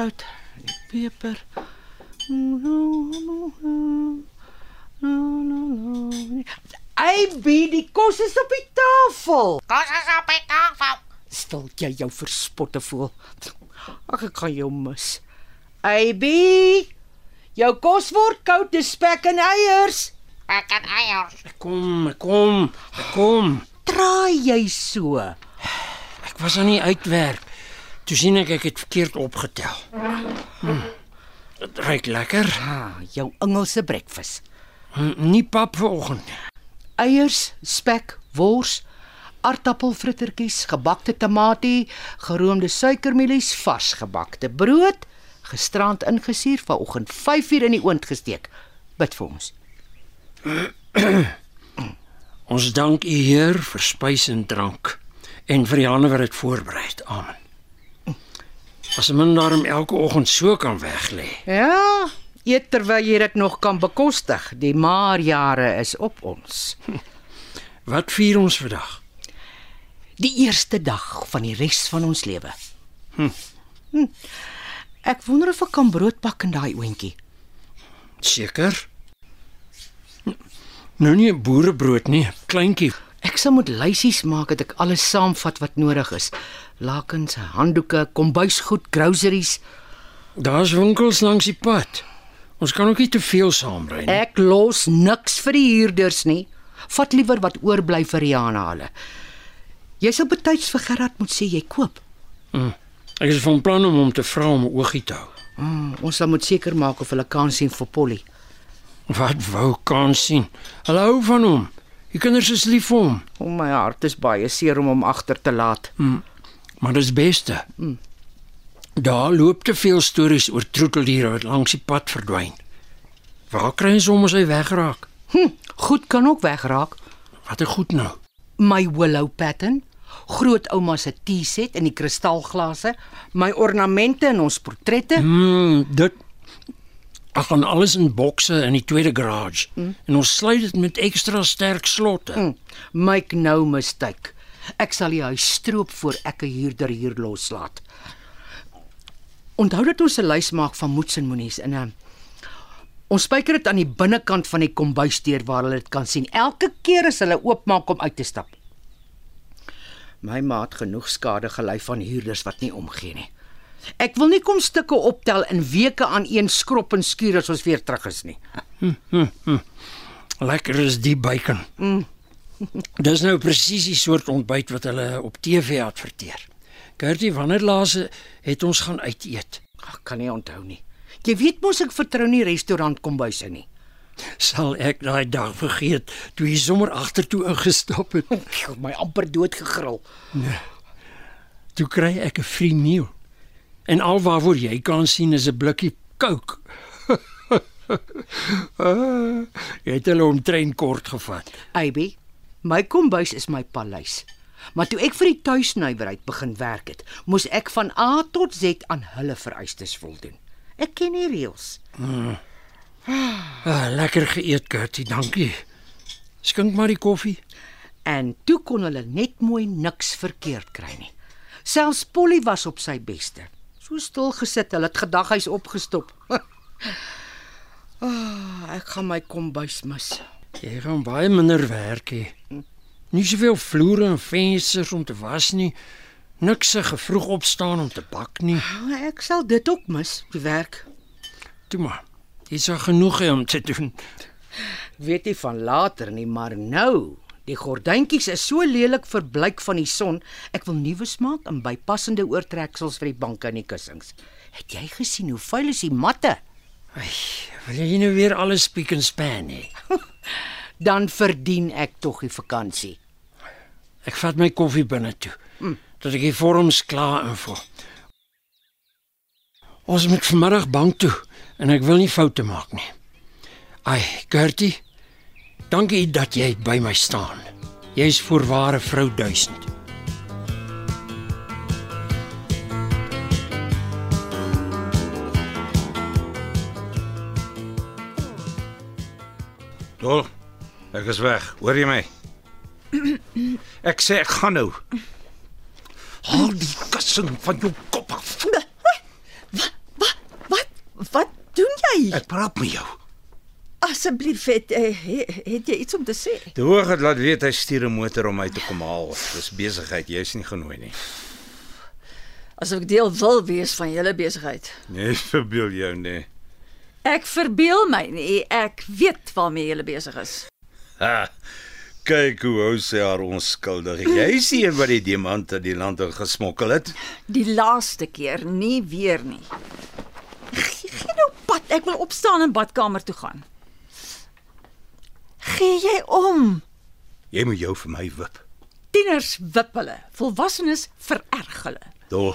sout, die peper. Eiby, die kos is op die tafel. Kos is op die tafel. Stil jy jou verspotte voel. Ag ek kan jou mis. Eiby, jou kos word koud, dis spek en eiers. Ek het eiers. Kom, kom, kom. Draai jy so? Ek was aan die uitwerk. Toe sien ek ek het verkeerd opgetel. Hm. Dit ruik lekker. Ah, jou Engelse breakfast. Hm, Nie pap vanoggend. Eiers, spek, wors, aardappelfrittertjies, gebakte tamatie, geroomde suikermielies, vars gebakte brood, gisterand ingesuur vanoggend 5uur in die oond gesteek. Bid vir ons. Ons dank U Heer vir spys en drank en vir die hande wat dit voorberei het. Amen. As 'n mens daarom elke oggend so kan weglê. Ja, eet terwyl jy dit nog kan bekostig. Die maarjare is op ons. Wat vier ons vandag? Die eerste dag van die res van ons lewe. Hm. Ek wonder of ek kan brood bak in daai oontjie. Seker. Nou nie 'n boerebrood nie, kleintjie. Ek sal moet lysies maak dat ek alles saamvat wat nodig is. Lakens, handdoeke, kombuisgoed, groceries. Daar's winkels langs die pad. Ons kan ook nie te veel saamry nie. Ek los niks vir die huurders nie. Vat liewer wat oorbly vir Rihanna hulle. Jy sal betyds vir Gerard moet sê jy koop. Ek is van plan om hom te vra om 'n oogie te hou. Mm, ons sal moet seker maak of hulle kan sien vir Polly. Wat wou kan sien? Hulle hou van hom. Die kinders is lief vir hom, O my hart is baie seer om hom agter te laat. Maar dis beste. Daar loop te veel stories oor troeteldiere wat langs die pad verdwyn. Waar kry ons hom as hy wegraak? Hm, goed kan ook wegraak. Wat 'n goed nou. My willow pattern, grootouma se teeset in die kristalglase, my ornamente en ons portrette. Mm, dit Ek gaan alles in bokse in die tweede garage mm. en ons sluit dit met ekstra sterk slotte. Mm. Make no mistake. Ek sal die huis stroop voor ek 'n huurder hier loslaat. Onthou dat ons 'n lys maak van moets en moenies in 'n Ons spyker dit aan die binnekant van die kombuisdeur waar hulle dit kan sien. Elke keer as hulle oopmaak om uit te stap. My maat genoeg skade gely van huurders wat nie omgee nie. Ek wil nie kom stukke optel in weke aan een skrop en skuur as ons weer terug is nie. Lekker is die bacon. Mm. Dis nou presies die soort ontbyt wat hulle op TV adverteer. Gertie, wanneer laas het ons gaan uit eet? Ek kan nie onthou nie. Jy weet mos ek vertrou nie restaurant kombuise nie. Sal ek daai dag vergeet toe jy sommer agtertoe ingestap het. Ek my amper dood gegril. Toe kry ek 'n free meal. En alwaarvoor jy kan sien is 'n blikkie Coke. Ah, jy het hulle omtrein kort gevat. Aby, my kombuis is my paleis. Maar toe ek vir die tuisnywerheid begin werk het, moes ek van A tot Z aan hulle vereistes voldoen. Ek ken die reëls. Ah, lekker geëet, Gertie, dankie. Skink maar die koffie. En toe kon hulle net mooi niks verkeerd kry nie. Selfs Polly was op sy beste. So stil gesit, hulle het gedag hy's opgestop. Ah, oh, ek gaan my kombuis mis. Jy gaan baie minder werk hê. Nie soveel vloere en vensters om te was nie. Niks se vroeg opstaan om te bak nie. Oh, ek sal dit ook mis, die werk. Toe maar. Jy sal genoeg hê om te doen. Weet nie van later nie, maar nou, die gordyntjies is so lelik verbleik van die son. Ek wil nuwe maak en bypassende oortreksels vir die banke en die kussings. Het jy gesien hoe vuil is die matte? Ai, wil jy nou weer alles spiek en span hê? dan verdien ek tog die vakansie. Ek vat my koffie binne toe. Dat ek die vorms klaar invul. Ons moet vanmiddag bank toe en ek wil nie foute maak nie. Ai, Gertie. Dankie dat jy by my staan. Jy's voorware vrou duisend. Dol, ek is weg. Hoor jy my? Ek sê ek gaan nou. Haal die kussing van jou kop af. Wat wat wat doen jy? Ek praat met jou. Asseblief het, eh, het, het jy iets om te sê? Die hoog het laat weet hy stuur 'n motor om my te kom haal. Dis besigheid, jy's nie genooi nie. Asof ek deel wil wees van julle besigheid. Nee, verbeel jou nee. Ek verbeel my nie, ek weet waarmee julle besig is. Ha. Kyk hoe hou sy haar onskuldig. Jy sien wat die diamante die land in gesmokkel het. Die laaste keer nie weer nie. Gee, gee nou pad, ek wil opstaan en badkamer toe gaan. Gee jy om? Jy moet jou vir my wip. Tieners wip hulle, volwassenes vererg hulle. Dol,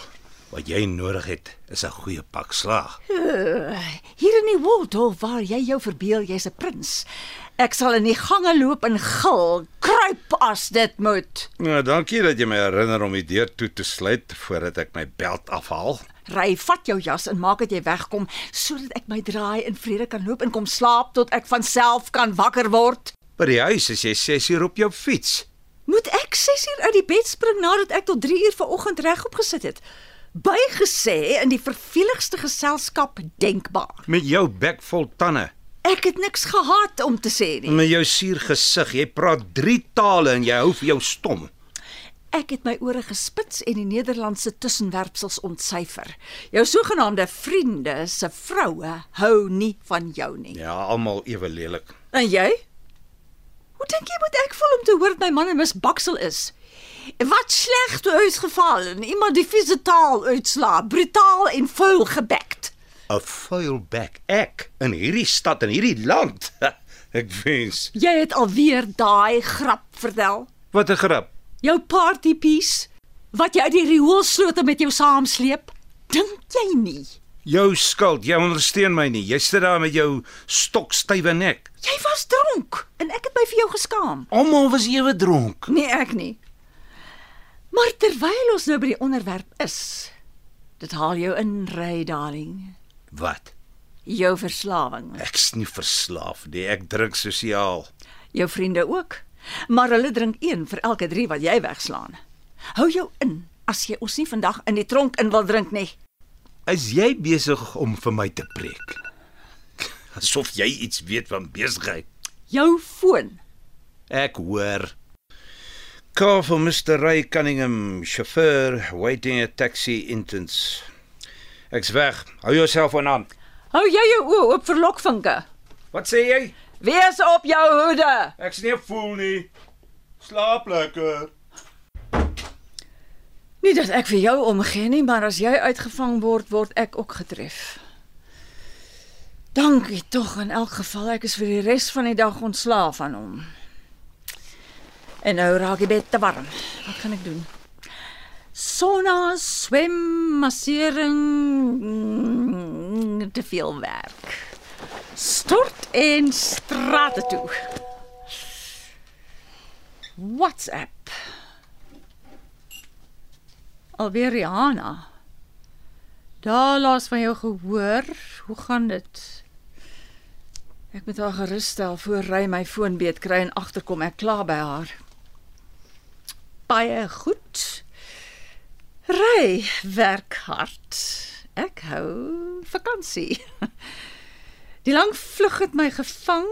wat jy nodig het is 'n goeie pak slaag. Uh, hier in die Waldorf waar jy jou verbeel jy's 'n prins. Ek sal in die gange loop en gil, kruip as dit moet. Nou, dankie dat jy my herinner om die deur toe te sluit voordat ek my beld afhaal. Ry, vat jou jas en maak dat jy wegkom sodat ek my draai in vrede kan loop en kom slaap tot ek van self kan wakker word. By die huis is jy 6 uur op jou fiets. Moet ek 6 uur uit die bed spring nadat ek tot 3 uur vanoggend regop gesit het? Bygesê in die verveligste geselskap denkbaar. Met jou bek vol tande. Ek het niks gehad om te sê nie. Met jou suur gesig, jy praat 3 tale en jy hou vir jou stom. Ek het my ore gespits en die Nederlandse tussenwerpsels ontsyfer. Jou sogenaamde vriende se vroue hou nie van jou nie. Ja, almal ewe lelik. En jy? Hoe dink jy moet ek voel om te hoor dat my man 'n misbaksel is? Wat sleg uitgeval en iemand die vieze taal uitslaa, brutaal en vuil gebekt. 'n Vuil bek ek in hierdie stad en hierdie land. ek wens. Jy het alweer daai grap vertel. Wat 'n grap. Jou partypiece wat jy uit die rioolslote met jou saamsleep. Dink jy nie? Jou skuld, jy ondersteun my nie. Jy sit daar met jou stokstywe nek. Jy was dronk en ek het my vir jou geskaam. Almal was ewe dronk. Nee, ek nie. Maar terwyl ons nou by die onderwerp is, dit haal jou in, ry darling. Wat? Jou verslawing. Ek's nie verslaaf nie. Ek drink sosiaal. Jou vriende ook. Maar hulle drink een vir elke 3 wat jy wegslaan. Hou jou in as jy ons nie vandag in die tronk in wil drink nie. Is jy besig om vir my te preek? Asof jy iets weet van besigheid. Jou foon. Ek hoor. Call for Mr. Ray Cunningham, chauffeur, waiting a taxi intens. Ek's weg. Hou jouself aan. Hou jy jou oë oop vir lokvinke. Wat sê jy? Wees op jou hoede. Ek's nie 'n fool nie. Slaap lekker. Nie dat ek vir jou omgee nie, maar as jy uitgevang word, word ek ook getref. Dankie tog in elk geval ek is vir die res van die dag ontslaaf van hom. En nou raak die bed te warm. Wat kan ek doen? Sauna, swem, massering, te veel werk. Stort en strate toe. WhatsApp. Alweer Rihanna. Daar laas van jou gehoor. Hoe gaan dit? Ek moet haar gerus stel voor ry my foon beet kry en agterkom ek klaar by haar. Baie goed. Ry, werk hard. Ek hou vakansie. Die lang vlug het my gevang.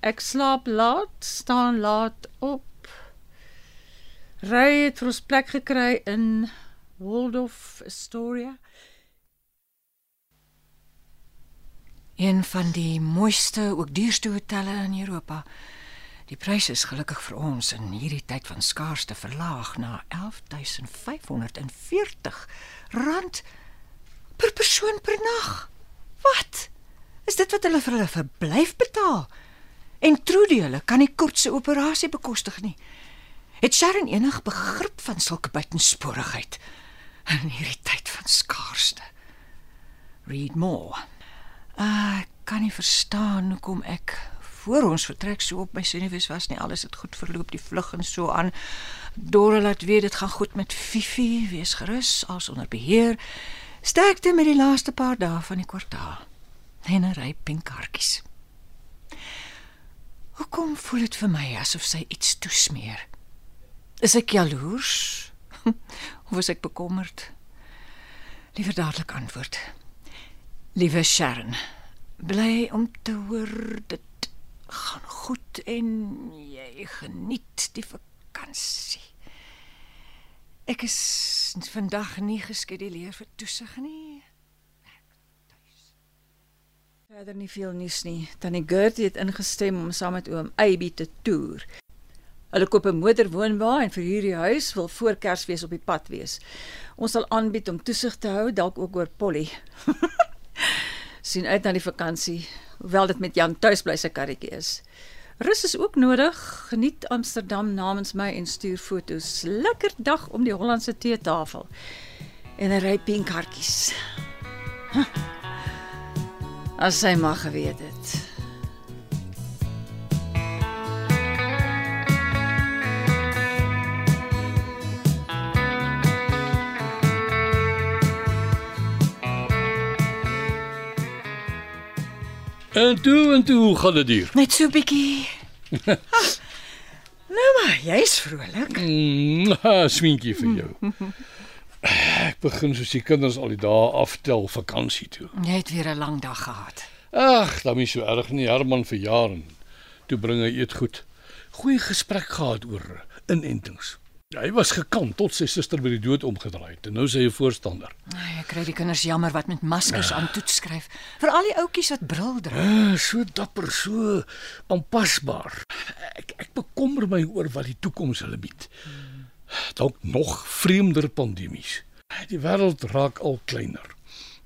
Ek slaap laat, staan laat op. Ry het vir ons plek gekry in Waldorf Astoria. Een van die mooiste, ook duurste hotelle in Europa. Die prys is gelukkig vir ons in hierdie tyd van skaarste verlaag na 11540 rand per persoon per nag. Wat? Is dit wat hulle vir hulle verblyf betaal? En Trudy hulle kan nie Kurt se operasie bekostig nie. Het Sharon enig begrip van sulke buitensporigheid in hierdie tyd van skaarste? Read more. Ah, ek kan nie verstaan hoekom ek voor ons vertrek so op my senuwees was nie. Alles het goed verloop, die vlug en so aan. Dora laat weet dit gaan goed met Fifi, wees gerus, als onder beheer. Sterkte met die laaste paar dae van die kwartaal. En 'n ry pink hartjies. Hoekom voel dit vir my asof sy iets toesmeer? Is ek jaloers? of is ek bekommerd? Liewer dadelik antwoord. Liewe Sharon, bly om te hoor dit gaan goed en jy geniet die vakansie. Ek is vandag nie geskeduleer vir toesig nie. Verder nie veel nuus nie. Tannie Gertie het ingestem om saam met oom Eybi te toer. Hulle koop 'n motorwoonwa en vir hierdie huis wil voor Kersfees op die pad wees. Ons sal aanbied om toesig te hou, dalk ook oor Polly. sien uit na die vakansie, hoewel dit met Jan tuisbly se karretjie is. Rus is ook nodig. Geniet Amsterdam namens my en stuur foto's. Lekker dag om die Hollandse teetafel. En 'n ry pink hartjies. As sy mag geweet het. En toe en toe hoe gaan dit hier? Net so bietjie. Ah, nou maar, jy's vrolik. Mm, smientjie vir jou. Ek begin soos die kinders al die dae aftel vakansie toe. Jy het weer 'n lang dag gehad. Ag, dan is so erg nie Herman vir jare. Toe bring hy eet goed. Goeie gesprek gehad oor inentings. Hy was gekant tot sy suster by die dood omgedraai het en nou sê hy 'n voorstander. Ai, ek kry die kinders jammer wat met maskers aan toets skryf. Veral die ouetjies wat bril dra. Ah, so dapper, so aanpasbaar. Ek ek bekommer my oor wat die toekoms hulle bied. Dalk nog vreemder pandemies. Die wêreld raak al kleiner.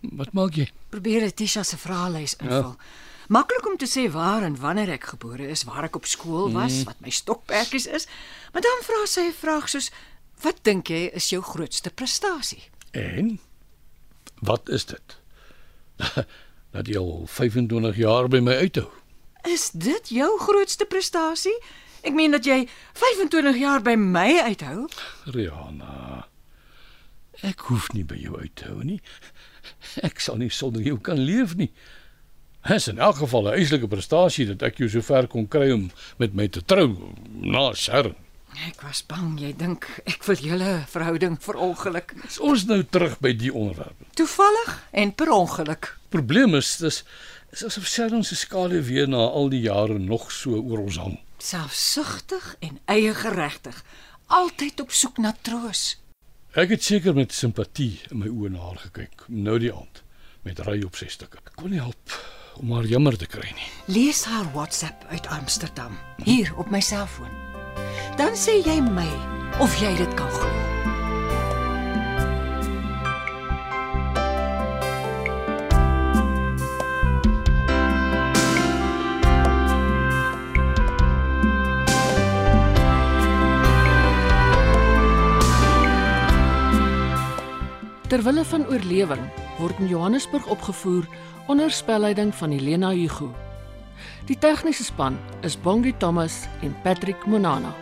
Wat maak jy? Probeer Letitia se vraelys invul. Ja. Maklik om te sê waar en wanneer ek gebore is, waar ek op skool was, mm. wat my stokperdjies is, maar dan vra sy 'n vraag soos: "Wat dink jy is jou grootste prestasie?" En wat is dit? Dat jy al 25 jaar by my uithou. Is dit jou grootste prestasie? Ek meen dat jy 25 jaar by my uithou. Rihanna. Ek hoef nie by jou uit te hou nie. Ek sal nie sonder jou kan leef nie. Dit is in elk geval 'n eislike prestasie dat ek jou so ver kon kry om met my te trou na Sharon. Ek was bang jy dink ek wil julle verhouding verongeluk. Is ons nou terug by die onderwerp? Toevallig en per ongeluk. Probleem is dis is asof Sharon se skade weer na al die jare nog so oor ons hang. Selfsugtig en eie geregtig, altyd op soek na troos. Ek het seker met simpatie in my oë na haar gekyk, nou die aand met ry op ses stukke. Ek kon nie help om haar jammer te kry nie. Lees haar WhatsApp uit Amsterdam hier op my selfoon. Dan sê jy my of jy dit kan glo. Terwille van oorlewing word in Johannesburg opgevoer onder spelleiding van Helena Hugo. Die tegniese span is Bongie Thomas en Patrick Monana.